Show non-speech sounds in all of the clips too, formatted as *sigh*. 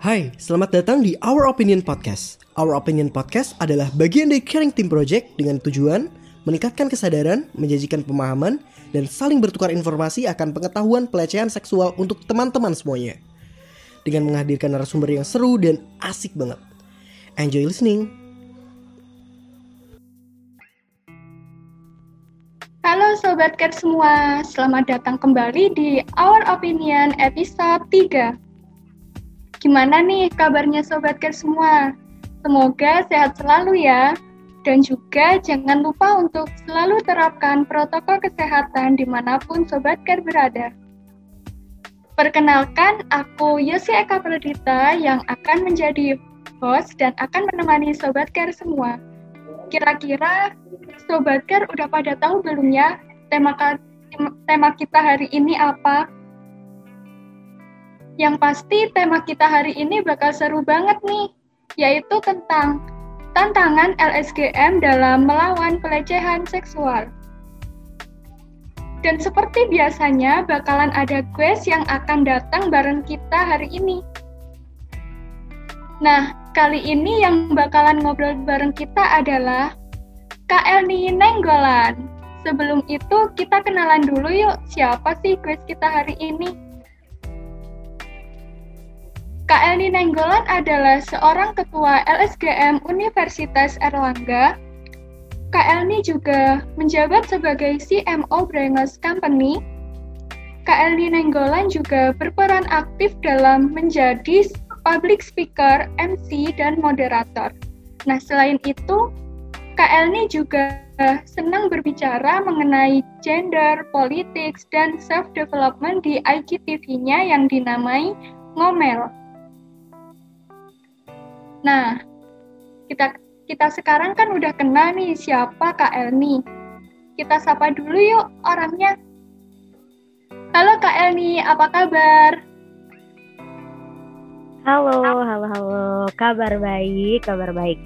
Hai, selamat datang di Our Opinion Podcast. Our Opinion Podcast adalah bagian dari Caring Team Project dengan tujuan meningkatkan kesadaran, menjanjikan pemahaman, dan saling bertukar informasi akan pengetahuan pelecehan seksual untuk teman-teman semuanya. Dengan menghadirkan narasumber yang seru dan asik banget. Enjoy listening. Halo Sobat Cat semua, selamat datang kembali di Our Opinion episode 3. Gimana nih kabarnya Sobat Cat semua? Semoga sehat selalu ya. Dan juga jangan lupa untuk selalu terapkan protokol kesehatan di mana pun Sobat Cat berada. Perkenalkan, aku Yosi Eka Pradita yang akan menjadi host dan akan menemani Sobat Care semua. Kira-kira Sobat Care udah pada tahu belum ya tema kita hari ini apa? Yang pasti tema kita hari ini bakal seru banget nih, yaitu tentang tantangan LSGM dalam melawan pelecehan seksual. Dan seperti biasanya, bakalan ada quiz yang akan datang bareng kita hari ini. Nah, kali ini yang bakalan ngobrol bareng kita adalah Kak Elni Nenggolan. Sebelum itu, kita kenalan dulu yuk, siapa sih quiz kita hari ini? Kak Elni Nenggolan adalah seorang ketua LSGM Universitas Erlangga. Kak Elni juga menjabat sebagai CMO Brengos Company. Kak Elni Nenggolan juga berperan aktif dalam menjadi public speaker, MC, dan moderator. Nah, selain itu, Kak Elni juga senang berbicara mengenai gender, politics, dan self-development di IGTV-nya yang dinamai Ngomel. Nah, kita kita sekarang kan udah kenal nih siapa Kak Elni. Kita sapa dulu yuk orangnya. Halo Kak Elni, apa kabar? Halo, halo, halo. Kabar baik, kabar baik.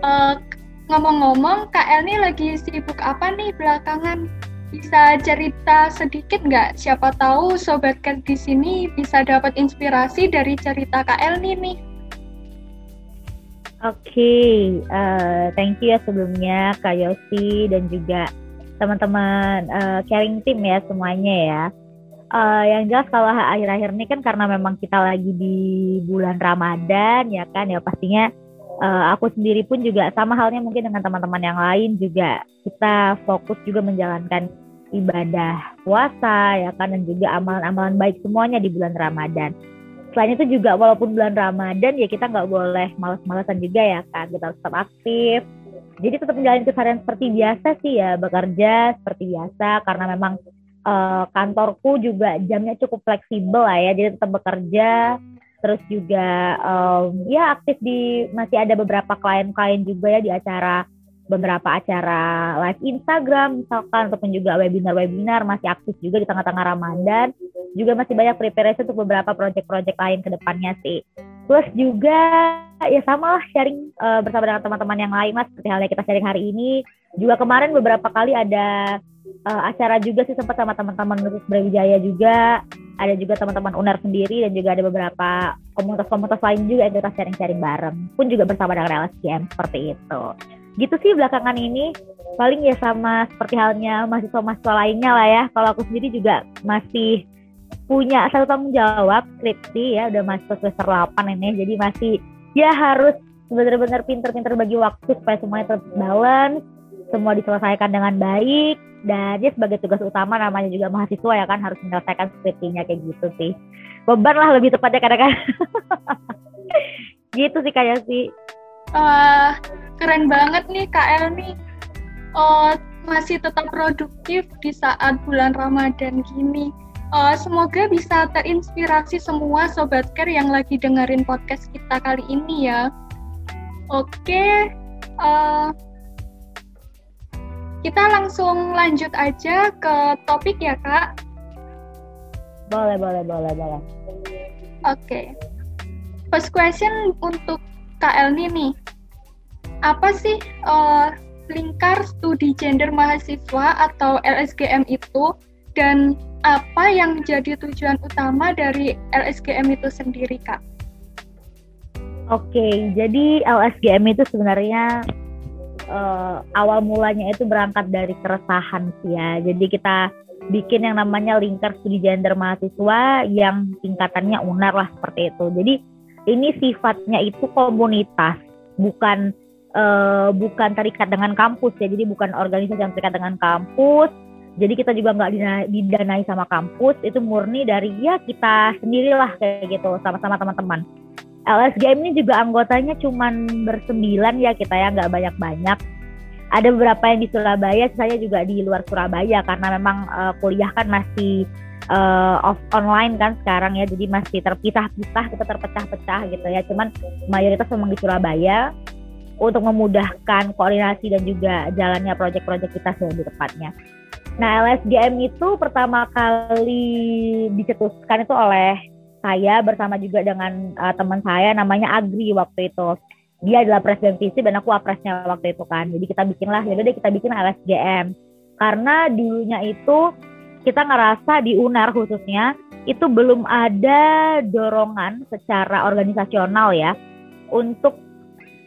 Uh, ngomong-ngomong, Kak Elni lagi sibuk apa nih belakangan? Bisa cerita sedikit nggak? Siapa tahu Sobat Cat di sini bisa dapat inspirasi dari cerita Kak Elni nih. Oke, okay. uh, eh, thank you ya sebelumnya Kak Yosi dan juga teman-teman uh, caring team ya semuanya ya. Uh, yang jelas kalau akhir-akhir ini kan karena memang kita lagi di bulan Ramadan ya kan ya pastinya uh, aku sendiri pun juga sama halnya mungkin dengan teman-teman yang lain juga kita fokus juga menjalankan ibadah puasa ya kan dan juga amalan-amalan baik semuanya di bulan Ramadan. Selain itu juga walaupun bulan Ramadan ya kita nggak boleh malas-malasan juga ya kan kita harus tetap aktif. Jadi tetap menjalani keseharian seperti biasa sih ya bekerja seperti biasa karena memang uh, kantorku juga jamnya cukup fleksibel lah ya jadi tetap bekerja terus juga um, ya aktif di masih ada beberapa klien-klien juga ya di acara beberapa acara live Instagram misalkan ataupun juga webinar-webinar masih aktif juga di tengah-tengah Ramadan. Juga masih banyak preparation untuk beberapa project-project lain ke depannya sih. Plus juga ya sama lah sharing uh, bersama dengan teman-teman yang lain mas seperti halnya kita sharing hari ini. Juga kemarin beberapa kali ada uh, acara juga sih sempat sama teman-teman Universitas Brawijaya juga. Ada juga teman-teman UNER sendiri dan juga ada beberapa komunitas-komunitas lain juga yang kita sharing-sharing bareng. Pun juga bersama dengan LSGM seperti itu. Gitu sih belakangan ini. Paling ya sama seperti halnya mahasiswa-mahasiswa lainnya lah ya. Kalau aku sendiri juga masih punya satu tanggung jawab skripsi ya udah masuk semester 8 ini. Jadi masih ya harus benar-benar pinter-pinter bagi waktu supaya semuanya tetap balance semua diselesaikan dengan baik. Dan dia sebagai tugas utama namanya juga mahasiswa ya kan harus menyelesaikan skripsinya kayak gitu sih. Beban lah lebih tepatnya kadang-kadang. *laughs* Gitu sih kayak sih uh, keren banget nih Kak El nih. Uh, masih tetap produktif di saat bulan Ramadan gini. Uh, semoga bisa terinspirasi semua sobat care yang lagi dengerin podcast kita kali ini ya. Oke okay, uh, kita langsung lanjut aja ke topik ya, Kak. Boleh, boleh, boleh, boleh. Oke. Okay. First question untuk Kak Elni nih. Apa sih uh, lingkar studi gender mahasiswa atau LSGM itu dan apa yang menjadi tujuan utama dari LSGM itu sendiri, Kak? Oke, jadi LSGM itu sebenarnya uh, awal mulanya itu berangkat dari keresahan sih ya. Jadi kita bikin yang namanya lingkar studi gender mahasiswa yang tingkatannya unar lah seperti itu. Jadi ini sifatnya itu komunitas, bukan uh, bukan terikat dengan kampus ya. Jadi bukan organisasi yang terikat dengan kampus. Jadi kita juga nggak didanai sama kampus, itu murni dari ya kita sendirilah kayak gitu sama-sama teman-teman LSGM ini juga anggotanya cuma bersembilan ya kita ya nggak banyak-banyak. Ada beberapa yang di Surabaya, saya juga di luar Surabaya karena memang uh, kuliah kan masih uh, off online kan sekarang ya, jadi masih terpisah-pisah, kita terpecah-pecah gitu ya. Cuman mayoritas memang di Surabaya untuk memudahkan koordinasi dan juga jalannya proyek-proyek kita lebih tepatnya. Nah LSGM itu pertama kali dicetuskan itu oleh saya bersama juga dengan uh, teman saya namanya Agri waktu itu. Dia adalah presiden visi dan aku apresnya waktu itu kan. Jadi kita bikinlah, ya deh kita bikin LSGM. Karena dulunya itu kita ngerasa di UNAR khususnya itu belum ada dorongan secara organisasional ya untuk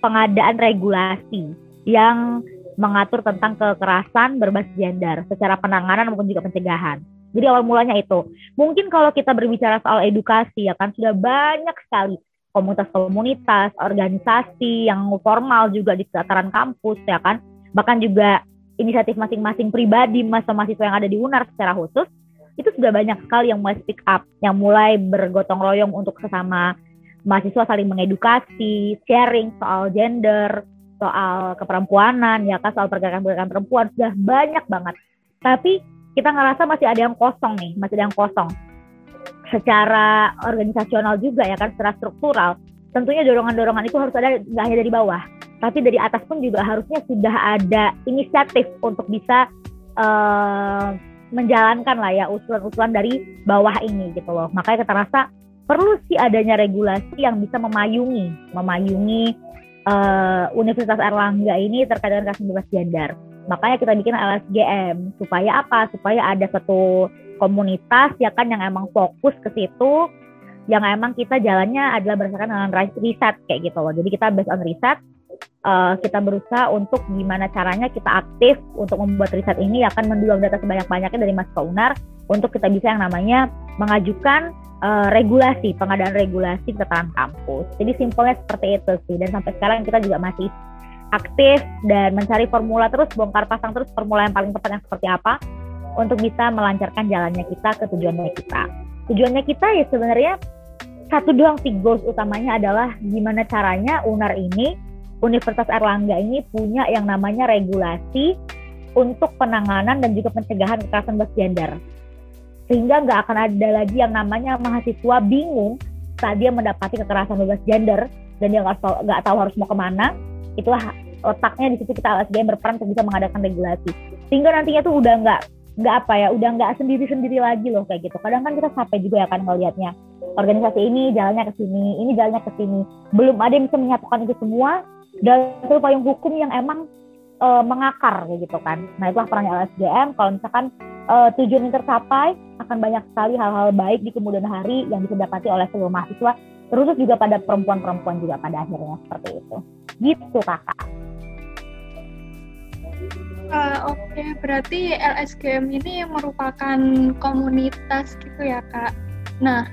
pengadaan regulasi yang mengatur tentang kekerasan berbasis gender secara penanganan maupun juga pencegahan. Jadi awal mulanya itu. Mungkin kalau kita berbicara soal edukasi ya kan sudah banyak sekali komunitas-komunitas, organisasi yang formal juga di sekitaran kampus ya kan. Bahkan juga inisiatif masing-masing pribadi mahasiswa yang ada di UNAR secara khusus itu sudah banyak sekali yang mulai speak up, yang mulai bergotong royong untuk sesama mahasiswa saling mengedukasi, sharing soal gender, soal keperempuanan, ya kan soal pergerakan-pergerakan perempuan sudah banyak banget. Tapi kita ngerasa masih ada yang kosong nih, masih ada yang kosong. Secara organisasional juga ya kan, secara struktural, tentunya dorongan-dorongan itu harus ada nggak hanya dari bawah, tapi dari atas pun juga harusnya sudah ada inisiatif untuk bisa uh, menjalankan lah ya usulan-usulan dari bawah ini gitu loh. Makanya kita rasa perlu sih adanya regulasi yang bisa memayungi, memayungi uh, Universitas Erlangga ini terkait dengan kasus bebas gender Makanya kita bikin LSGM supaya apa? Supaya ada satu komunitas ya kan yang emang fokus ke situ yang emang kita jalannya adalah berdasarkan dengan riset kayak gitu loh. Jadi kita based on riset uh, kita berusaha untuk gimana caranya kita aktif untuk membuat riset ini akan mendulang data sebanyak-banyaknya dari Mas Unar untuk kita bisa yang namanya mengajukan uh, regulasi, pengadaan regulasi keterangan kampus. Jadi simpelnya seperti itu sih dan sampai sekarang kita juga masih aktif dan mencari formula terus bongkar pasang terus formula yang paling tepat yang seperti apa untuk bisa melancarkan jalannya kita ke tujuannya kita. Tujuannya kita ya sebenarnya satu doang sih goals utamanya adalah gimana caranya UNAR ini Universitas Erlangga ini punya yang namanya regulasi untuk penanganan dan juga pencegahan kekerasan bergender. gender. Sehingga nggak akan ada lagi yang namanya mahasiswa bingung saat dia mendapati kekerasan bebas gender dan dia nggak tahu, tahu harus mau ke mana. Itulah letaknya di situ kita LSGM berperan untuk bisa mengadakan regulasi. Sehingga nantinya tuh udah nggak nggak apa ya udah nggak sendiri sendiri lagi loh kayak gitu. Kadang kan kita capek juga ya kan ngelihatnya. Organisasi ini jalannya ke sini ini jalannya ke sini. Belum ada yang bisa menyatukan itu semua. Dan itu payung hukum yang emang e, mengakar kayak gitu kan. Nah itulah perannya LSGM kalau misalkan e, tujuan ini tercapai akan banyak sekali hal-hal baik di kemudian hari yang bisa didapati oleh seluruh mahasiswa terus juga pada perempuan-perempuan juga pada akhirnya seperti itu. Gitu kakak Uh, Oke, berarti LSGM ini merupakan komunitas gitu ya kak. Nah,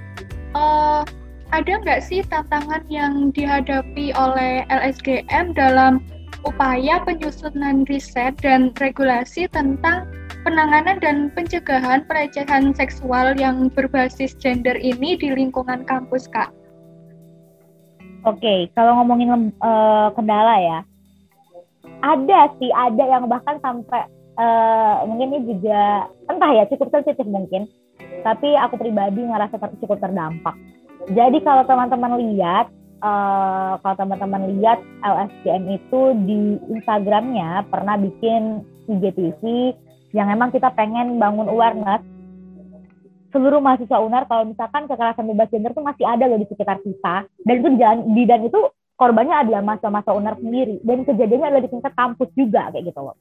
uh, ada nggak sih tantangan yang dihadapi oleh LSGM dalam upaya penyusunan riset dan regulasi tentang penanganan dan pencegahan pelecehan seksual yang berbasis gender ini di lingkungan kampus, Kak? Oke, okay, kalau ngomongin uh, kendala ya, ada sih ada yang bahkan sampai uh, mungkin ini juga entah ya cukup sensitif mungkin. Tapi aku pribadi ngerasa cukup terdampak. Jadi kalau teman-teman lihat uh, kalau teman-teman lihat LSGM itu di Instagramnya pernah bikin IGTV yang emang kita pengen bangun awareness. Seluruh mahasiswa UNAR kalau misalkan kekerasan bebas gender itu masih ada loh di sekitar kita. Dan itu di, dan itu korbannya adalah masa-masa owner sendiri. Dan kejadiannya adalah di tingkat kampus juga kayak gitu loh.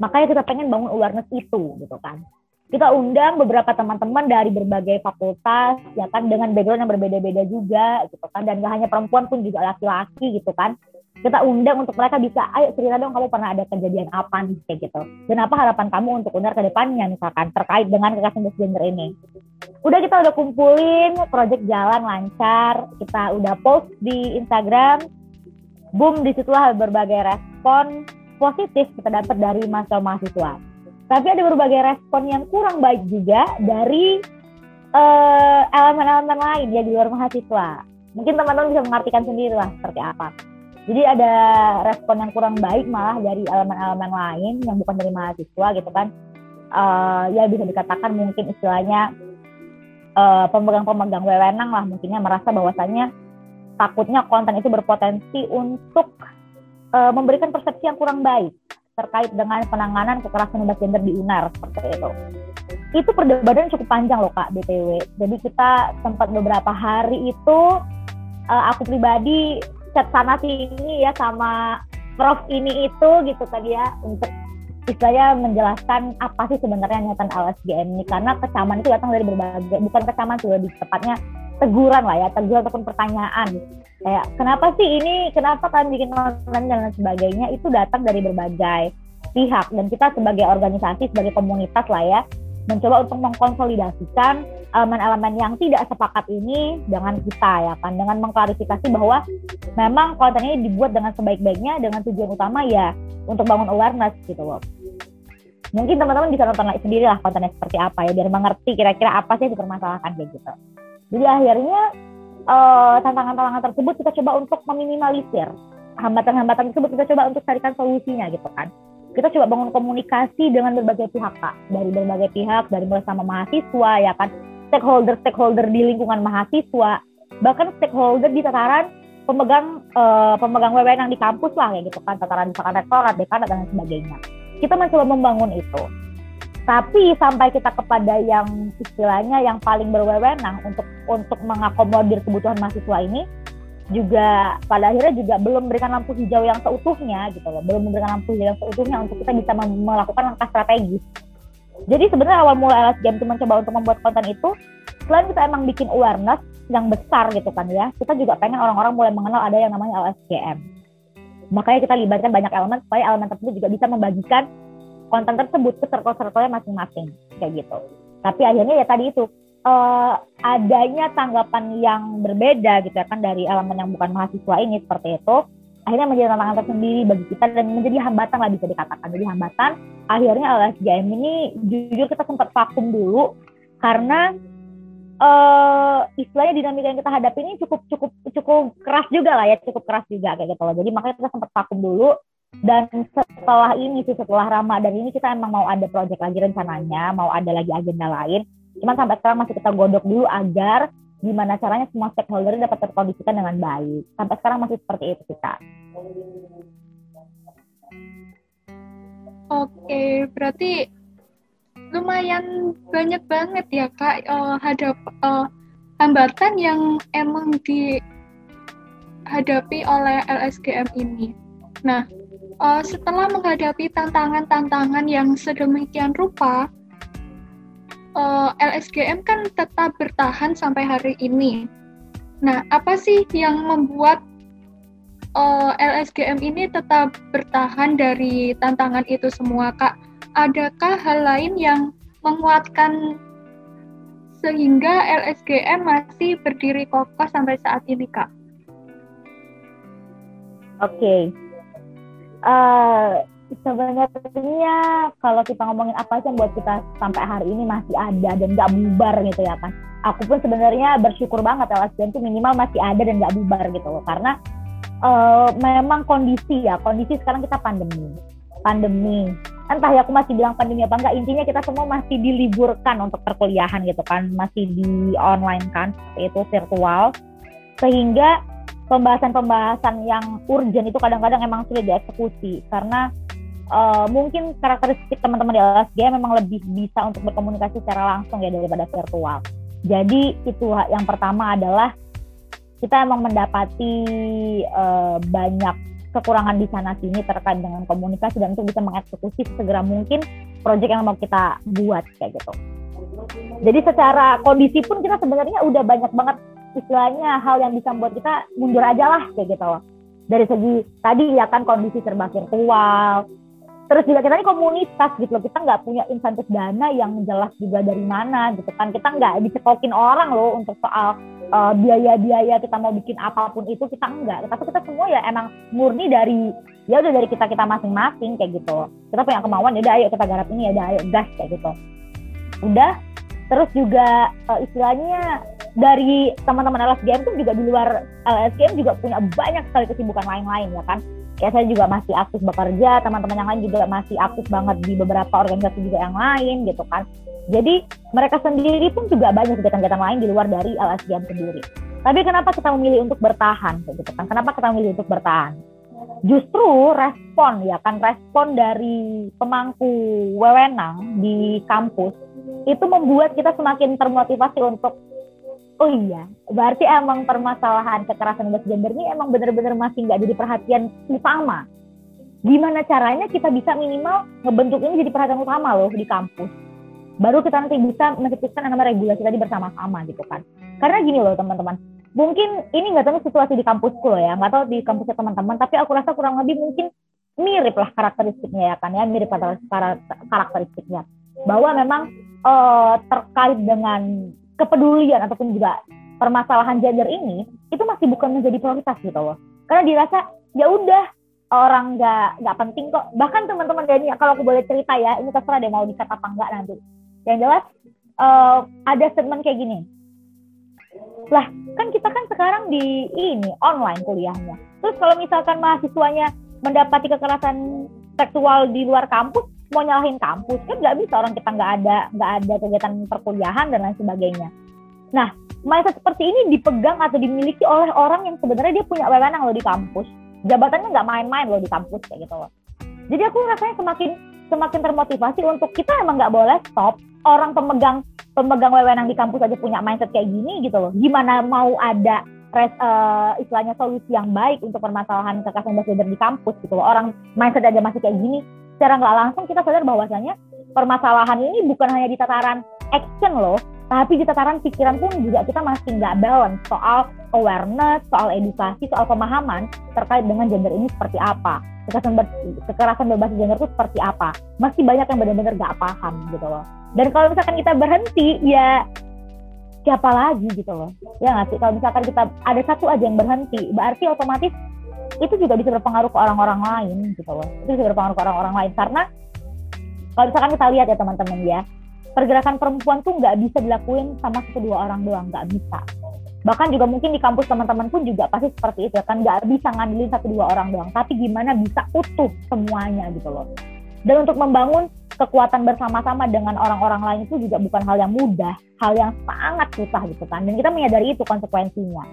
Makanya kita pengen bangun awareness itu gitu kan. Kita undang beberapa teman-teman dari berbagai fakultas ya kan dengan background yang berbeda-beda juga gitu kan. Dan gak hanya perempuan pun juga laki-laki gitu kan kita undang untuk mereka bisa ayo cerita dong kamu pernah ada kejadian apa nih? Kayak gitu. Dan apa harapan kamu untuk undar ke depannya misalkan terkait dengan kekerasan gender ini? Udah kita udah kumpulin project jalan lancar. Kita udah post di Instagram. Boom di situlah berbagai respon positif kita dapat dari mahasiswa mahasiswa tapi ada berbagai respon yang kurang baik juga dari uh, elemen-elemen lain ya di luar mahasiswa. Mungkin teman-teman bisa mengartikan sendiri lah seperti apa. Jadi ada respon yang kurang baik malah dari elemen-elemen lain yang bukan dari mahasiswa gitu kan. Uh, ya bisa dikatakan mungkin istilahnya uh, pemegang-pemegang wewenang lah mungkinnya merasa bahwasannya takutnya konten itu berpotensi untuk uh, memberikan persepsi yang kurang baik terkait dengan penanganan kekerasan lintas gender di UNAR seperti itu. Itu perdebatan cukup panjang loh Kak BTW. Jadi kita sempat beberapa hari itu uh, aku pribadi chat sana sini ya sama prof ini itu gitu tadi ya untuk istilahnya menjelaskan apa sih sebenarnya niatan LSGM ini. Karena kecaman itu datang dari berbagai bukan kecaman sih lebih tepatnya teguran lah ya teguran ataupun pertanyaan. Kayak kenapa sih ini? Kenapa kalian bikin konten dan lain sebagainya? Itu datang dari berbagai pihak. Dan kita sebagai organisasi sebagai komunitas lah ya mencoba untuk mengkonsolidasikan elemen-elemen yang tidak sepakat ini dengan kita ya kan? Dengan mengklarifikasi bahwa memang konten ini dibuat dengan sebaik-baiknya dengan tujuan utama ya untuk bangun awareness gitu loh. Mungkin teman-teman bisa nonton sendiri lah kontennya seperti apa ya biar mengerti kira-kira apa sih yang dipermasalahkan kayak gitu. Jadi akhirnya uh, tantangan-tantangan tersebut kita coba untuk meminimalisir. Hambatan-hambatan tersebut kita coba untuk carikan solusinya gitu kan. Kita coba bangun komunikasi dengan berbagai pihak kak, dari berbagai pihak, dari mulai sama mahasiswa ya kan, stakeholder-stakeholder di lingkungan mahasiswa, bahkan stakeholder di tataran pemegang uh, pemegang wewenang di kampus lah kayak gitu kan, tataran misalkan rektorat, dekanat dan sebagainya. Kita mencoba membangun itu. Tapi sampai kita kepada yang istilahnya yang paling berwenang untuk untuk mengakomodir kebutuhan mahasiswa ini juga pada akhirnya juga belum memberikan lampu hijau yang seutuhnya gitu loh. Belum memberikan lampu hijau yang seutuhnya untuk kita bisa melakukan langkah strategis jadi sebenarnya awal mula LSGM itu mencoba untuk membuat konten itu selain kita emang bikin awareness yang besar gitu kan ya kita juga pengen orang-orang mulai mengenal ada yang namanya LSGM makanya kita libatkan banyak elemen supaya elemen tersebut juga bisa membagikan konten tersebut ke circle-circle masing-masing kayak gitu. Tapi akhirnya ya tadi itu uh, adanya tanggapan yang berbeda gitu ya kan dari elemen yang bukan mahasiswa ini seperti itu akhirnya menjadi tantangan tersendiri bagi kita dan menjadi hambatan lah bisa dikatakan. Jadi hambatan akhirnya LSGM ini jujur kita sempat vakum dulu karena uh, istilahnya dinamika yang kita hadapi ini cukup cukup cukup keras juga lah ya cukup keras juga kayak gitu loh. Jadi makanya kita sempat vakum dulu dan setelah ini sih setelah Ramadan ini kita emang mau ada project lagi rencananya mau ada lagi agenda lain. Cuman sampai sekarang masih kita godok dulu agar gimana caranya semua stakeholder dapat terkondisikan dengan baik. Sampai sekarang masih seperti itu kita oke berarti lumayan banyak banget ya kak uh, hadap uh, hambatan yang emang dihadapi oleh LSGM ini. Nah uh, setelah menghadapi tantangan-tantangan yang sedemikian rupa, eh, LSGM kan tetap bertahan sampai hari ini. Nah, apa sih yang membuat uh, eh, LSGM ini tetap bertahan dari tantangan itu semua, Kak? Adakah hal lain yang menguatkan sehingga LSGM masih berdiri kokoh sampai saat ini, Kak? Oke, okay uh, sebenarnya kalau kita ngomongin apa sih yang buat kita sampai hari ini masih ada dan nggak bubar gitu ya kan aku pun sebenarnya bersyukur banget LSDN itu minimal masih ada dan nggak bubar gitu loh. Karena uh, memang kondisi ya kondisi sekarang kita pandemi. Pandemi. Entah ya aku masih bilang pandemi apa enggak intinya kita semua masih diliburkan untuk perkuliahan gitu kan. Masih di online kan itu virtual. Sehingga pembahasan-pembahasan yang urgent itu kadang-kadang emang sulit dieksekusi. Karena uh, mungkin karakteristik teman-teman di LSG memang lebih bisa untuk berkomunikasi secara langsung ya daripada virtual. Jadi itu yang pertama adalah kita emang mendapati uh, banyak kekurangan di sana sini terkait dengan komunikasi dan untuk bisa mengeksekusi segera mungkin project yang mau kita buat kayak gitu. Jadi secara kondisi pun kita sebenarnya udah banyak banget istilahnya hal yang bisa membuat kita mundur aja lah kayak gitu Dari segi tadi ya kan kondisi serba virtual, terus juga kita ini komunitas gitu loh. Kita nggak punya insentif dana yang jelas juga dari mana gitu kan. Kita nggak dicekokin orang loh untuk soal uh, biaya-biaya kita mau bikin apa pun itu kita enggak tapi kita semua ya emang murni dari ya udah dari kita kita masing-masing kayak gitu kita punya kemauan ya udah ayo kita garap ini ya udah ayo gas kayak gitu. Udah. Terus juga uh, istilahnya dari teman-teman LSGM pun juga di luar LSGM juga punya banyak sekali kesibukan lain-lain ya kan? Kayak saya juga masih aktif bekerja teman-teman yang lain juga masih aktif banget di beberapa organisasi juga yang lain gitu kan? Jadi mereka sendiri pun juga banyak kegiatan-kegiatan lain di luar dari LSGM sendiri. Tapi kenapa kita memilih untuk bertahan gitu kan? Kenapa kita memilih untuk bertahan? Justru respon ya kan? Respon dari pemangku wewenang di kampus itu membuat kita semakin termotivasi untuk oh iya berarti emang permasalahan kekerasan bebas gender ini emang benar-benar masih nggak jadi perhatian utama. Gimana caranya kita bisa minimal ngebentuk ini jadi perhatian utama loh di kampus? Baru kita nanti bisa menciptakan nama regulasi tadi bersama-sama gitu kan. Karena gini loh teman-teman. Mungkin ini nggak tahu situasi di kampusku loh ya nggak tahu di kampusnya teman-teman tapi aku rasa kurang lebih mungkin mirip lah karakteristiknya ya kan ya mirip karakteristiknya. Bahwa memang uh, terkait dengan kepedulian ataupun juga permasalahan gender ini itu masih bukan menjadi prioritas gitu loh. Karena dirasa ya udah orang nggak nggak penting kok. Bahkan teman-teman Dani kalau aku boleh cerita ya ini terserah deh mau dikat apa enggak nanti. Yang jelas uh, ada statement kayak gini. Lah kan kita kan sekarang di ini online kuliahnya. Terus kalau misalkan mahasiswanya mendapati kekerasan seksual di luar kampus mau nyalahin kampus kan nggak bisa orang kita nggak ada nggak ada kegiatan perkuliahan dan lain sebagainya. Nah, mindset seperti ini dipegang atau dimiliki oleh orang yang sebenarnya dia punya wewenang loh di kampus. Jabatannya nggak main-main loh di kampus kayak gitu loh. Jadi aku rasanya semakin semakin termotivasi untuk kita emang nggak boleh stop. Orang pemegang pemegang wewenang di kampus aja punya mindset kayak gini gitu loh. Gimana mau ada res, uh, istilahnya solusi yang baik untuk permasalahan kekerasan gender di kampus gitu loh. Orang mindset aja masih kayak gini, secara nggak langsung kita sadar bahwasanya permasalahan ini bukan hanya di tataran action loh, tapi di tataran pikiran pun juga kita masih nggak balance soal awareness, soal edukasi, soal pemahaman terkait dengan gender ini seperti apa, kekerasan, ber, kekerasan berbasis gender itu seperti apa. Masih banyak yang benar-benar nggak paham gitu loh. Dan kalau misalkan kita berhenti, ya siapa lagi gitu loh. Ya nggak sih? Kalau misalkan kita ada satu aja yang berhenti, berarti otomatis itu juga bisa berpengaruh ke orang-orang lain gitu loh. Itu bisa berpengaruh ke orang-orang lain. Karena kalau misalkan kita lihat ya teman-teman ya pergerakan perempuan tuh nggak bisa dilakuin sama satu dua orang doang nggak bisa. Bahkan juga mungkin di kampus teman-teman pun juga pasti seperti itu kan? Nggak bisa ngandelin satu dua orang doang. Tapi gimana bisa utuh semuanya gitu loh. Dan untuk membangun kekuatan bersama-sama dengan orang-orang lain itu juga bukan hal yang mudah hal yang sangat susah gitu kan. Dan kita menyadari itu konsekuensinya.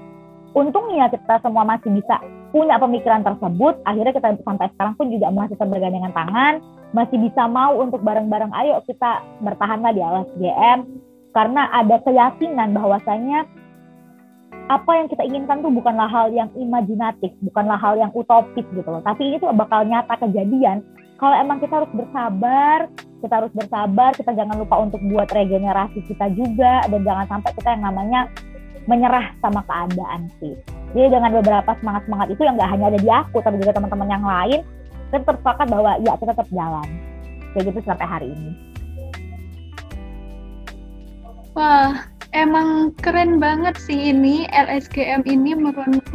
Untungnya kita semua masih bisa punya pemikiran tersebut akhirnya kita sampai sekarang pun juga masih bergandengan tangan masih bisa mau untuk bareng-bareng ayo kita bertahanlah di LSGM karena ada keyakinan bahwasanya apa yang kita inginkan tuh bukanlah hal yang imajinatif bukanlah hal yang utopis gitu loh. Tapi ini tuh bakal nyata kejadian kalau emang kita harus bersabar kita harus bersabar kita jangan lupa untuk buat regenerasi kita juga dan jangan sampai kita yang namanya menyerah sama keadaan sih. Jadi dengan beberapa semangat-semangat itu yang nggak hanya ada di aku, tapi juga teman-teman yang lain, kita tetap bahwa ya kita tetap jalan. Kayak gitu sampai hari ini. Wah, emang keren banget sih ini LSGM ini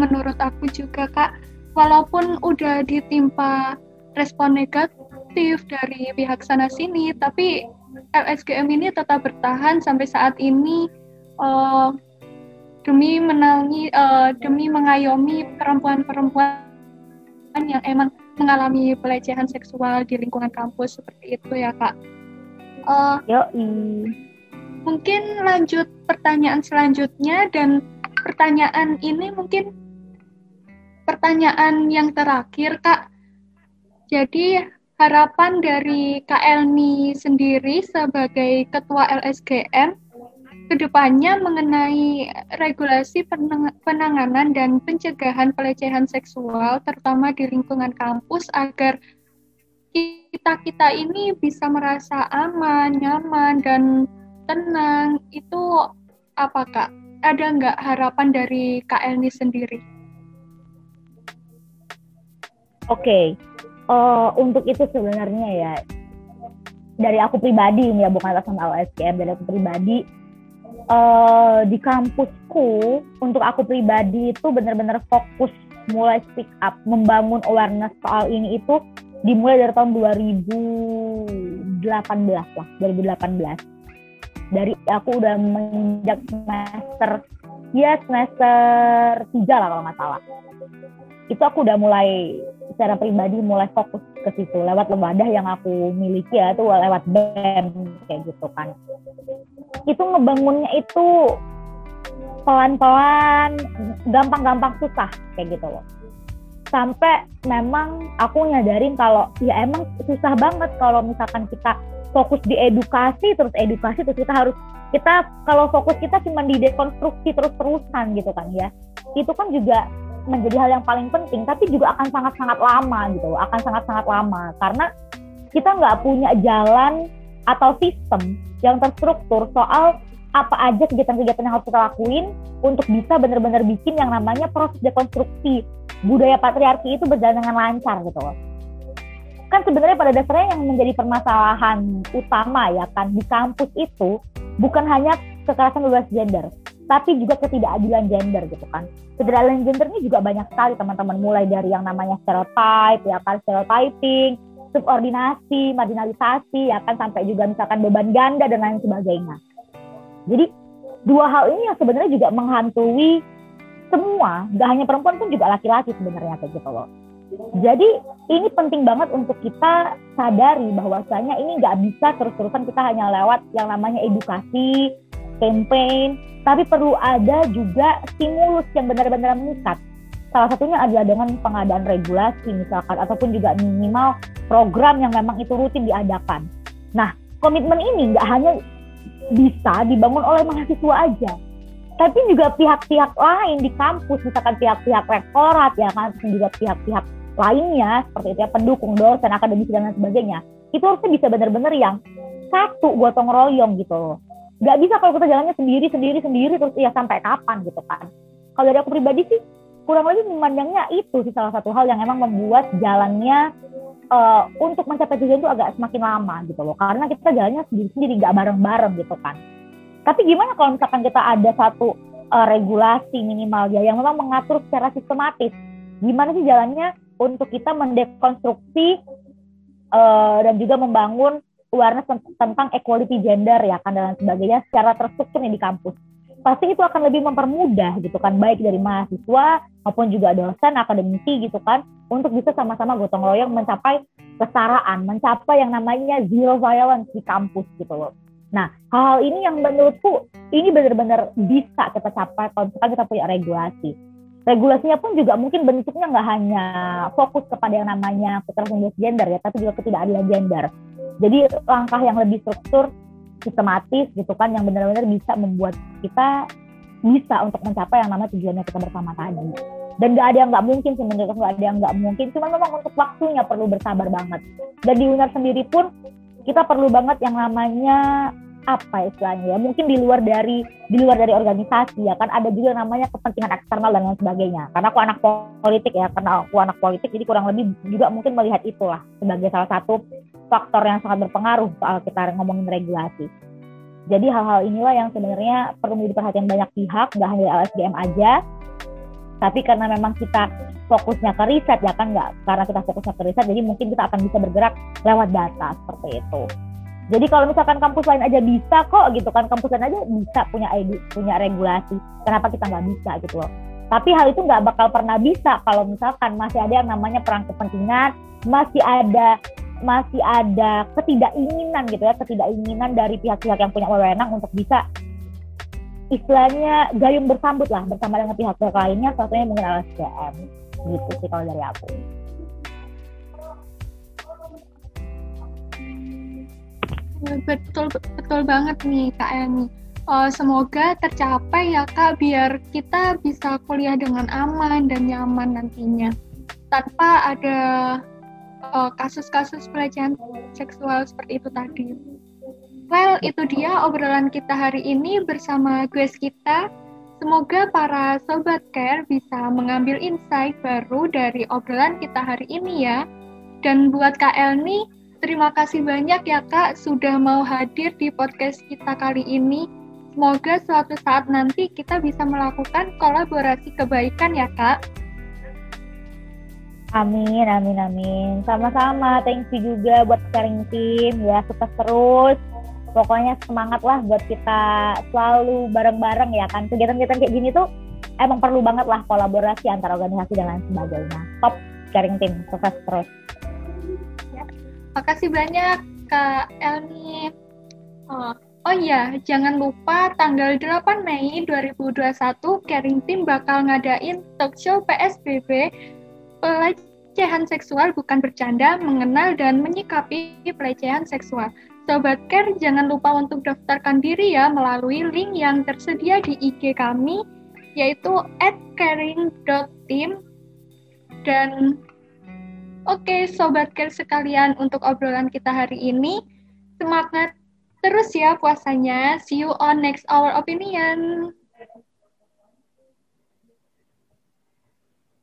menurut aku juga kak. Walaupun udah ditimpa respon negatif dari pihak sana sini, tapi LSGM ini tetap bertahan sampai saat ini. Uh, demi menangi uh, demi mengayomi perempuan-perempuan yang emang mengalami pelecehan seksual di lingkungan kampus seperti itu ya kak. Uh, Yo, mungkin lanjut pertanyaan selanjutnya dan pertanyaan ini mungkin pertanyaan yang terakhir kak. Jadi harapan dari Kak Elmi sendiri sebagai ketua LSGM ke depannya mengenai regulasi penanganan dan pencegahan pelecehan seksual, terutama di lingkungan kampus, agar kita-kita ini bisa merasa aman, nyaman, dan tenang. Itu apa Kak? Ada nggak harapan dari Kak sendiri? Oke. Uh, untuk itu sebenarnya ya dari aku pribadi ini ya bukan atas nama LSKM dari aku pribadi uh, di kampusku untuk aku pribadi itu benar-benar fokus mulai speak up membangun awareness soal ini itu dimulai dari tahun 2018 lah 2018 dari aku udah menginjak semester ya semester tiga lah kalau nggak salah. Itu aku udah mulai secara pribadi mulai fokus ke situ lewat lembaga yang aku miliki ya itu lewat BEM kayak gitu kan. Itu ngebangunnya itu pelan-pelan gampang-gampang susah kayak gitu loh. Sampai memang aku nyadarin kalau ya emang susah banget kalau misalkan kita fokus di edukasi terus edukasi terus kita harus kita kalau fokus kita cuma di dekonstruksi terus-terusan gitu kan ya. Itu kan juga menjadi hal yang paling penting tapi juga akan sangat-sangat lama gitu akan sangat-sangat lama karena kita nggak punya jalan atau sistem yang terstruktur soal apa aja kegiatan-kegiatan yang harus kita lakuin untuk bisa benar-benar bikin yang namanya proses dekonstruksi budaya patriarki itu berjalan dengan lancar gitu loh. Kan sebenarnya pada dasarnya yang menjadi permasalahan utama ya kan di kampus itu bukan hanya kekerasan berbasis gender, tapi juga ketidakadilan gender gitu kan. Ketidakadilan gender ini juga banyak sekali teman-teman mulai dari yang namanya stereotype ya kan stereotyping, subordinasi, marginalisasi ya kan sampai juga misalkan beban ganda dan lain sebagainya. Jadi dua hal ini yang sebenarnya juga menghantui semua, gak hanya perempuan pun juga laki-laki sebenarnya kayak gitu loh. Jadi ini penting banget untuk kita sadari bahwasanya ini nggak bisa terus-terusan kita hanya lewat yang namanya edukasi, campaign, tapi perlu ada juga stimulus yang benar-benar mengikat. Salah satunya adalah dengan pengadaan regulasi misalkan, ataupun juga minimal program yang memang itu rutin diadakan. Nah, komitmen ini nggak hanya bisa dibangun oleh mahasiswa aja, tapi juga pihak-pihak lain di kampus, misalkan pihak-pihak rektorat ya kan, dan juga pihak-pihak lainnya seperti itu ya pendukung dosen, akademisi dan lain sebagainya. Itu harusnya bisa benar-benar yang satu gotong royong gitu loh nggak bisa kalau kita jalannya sendiri sendiri sendiri terus ya sampai kapan gitu kan. Kalau dari aku pribadi sih kurang lebih memandangnya itu sih salah satu hal yang emang membuat jalannya uh, untuk mencapai tujuan itu agak semakin lama gitu loh. Karena kita jalannya sendiri sendiri nggak bareng bareng gitu kan. Tapi gimana kalau misalkan kita ada satu uh, regulasi minimal ya yang memang mengatur secara sistematis gimana sih jalannya untuk kita mendekonstruksi uh, dan juga membangun awareness tentang equality gender ya kan dan sebagainya secara terstruktur nih di kampus. Pasti itu akan lebih mempermudah gitu kan baik dari mahasiswa maupun juga dosen akademisi gitu kan untuk bisa sama-sama gotong royong mencapai kesetaraan mencapai yang namanya zero violence di kampus gitu loh. Nah hal ini yang menurutku ini benar-benar bisa kita capai kalau misalkan kita punya regulasi. Regulasinya pun juga mungkin bentuknya nggak hanya fokus kepada yang namanya kekerasan gender ya tapi juga ketidakadilan gender jadi langkah yang lebih struktur sistematis gitu kan yang benar-benar bisa membuat kita bisa untuk mencapai yang namanya tujuannya kita bersama tadi. Dan gak ada yang nggak mungkin sih menurut nggak ada yang nggak mungkin. Cuma memang untuk waktunya perlu bersabar banget. Dan di UNER sendiri pun kita perlu banget yang namanya apa istilahnya ya mungkin di luar dari di luar dari organisasi ya kan ada juga namanya kepentingan eksternal dan lain sebagainya. Karena aku anak politik ya karena aku anak politik jadi kurang lebih juga mungkin melihat itulah sebagai salah satu faktor yang sangat berpengaruh soal kita ngomongin regulasi jadi hal-hal inilah yang sebenarnya perlu menjadi perhatian banyak pihak nggak hanya LSDM aja tapi karena memang kita fokusnya ke riset ya kan nggak karena kita fokusnya ke riset jadi mungkin kita akan bisa bergerak lewat data seperti itu jadi kalau misalkan kampus lain aja bisa kok gitu kan, kampus lain aja bisa punya ID, punya regulasi. Kenapa kita nggak bisa gitu loh? Tapi hal itu nggak bakal pernah bisa kalau misalkan masih ada yang namanya perang kepentingan, masih ada masih ada ketidakinginan gitu ya, ketidakinginan dari pihak-pihak yang punya wewenang untuk bisa istilahnya gayung bersambut lah bersama dengan pihak-pihak lainnya, satunya mungkin LSDM gitu sih kalau dari aku. Betul betul banget nih Kak Eni. Uh, semoga tercapai ya Kak biar kita bisa kuliah dengan aman dan nyaman nantinya tanpa ada uh, kasus-kasus pelecehan seksual seperti itu tadi. Well, itu dia obrolan kita hari ini bersama gue kita. Semoga para sobat care bisa mengambil insight baru dari obrolan kita hari ini ya. Dan buat Kak Elni, terima kasih banyak ya Kak sudah mau hadir di podcast kita kali ini. Semoga suatu saat nanti kita bisa melakukan kolaborasi kebaikan ya Kak. Amin, amin, amin. Sama-sama. Thank you juga buat sharing tim ya. Sukses terus. Pokoknya semangat lah buat kita selalu bareng-bareng ya kan. Kegiatan-kegiatan kayak gini tuh emang perlu banget lah kolaborasi antara organisasi dan lain sebagainya. Top sharing tim. Sukses terus. Ya. Makasih banyak Kak Elmi. Oh, oh iya, jangan lupa tanggal 8 Mei 2021 Caring Team bakal ngadain talk show PSBB pelecehan seksual bukan bercanda, mengenal dan menyikapi pelecehan seksual. Sobat Care, jangan lupa untuk daftarkan diri ya melalui link yang tersedia di IG kami, yaitu @caring.team. Dan oke, okay, Sobat Care sekalian, untuk obrolan kita hari ini, semangat terus ya puasanya. See you on next Hour Opinion.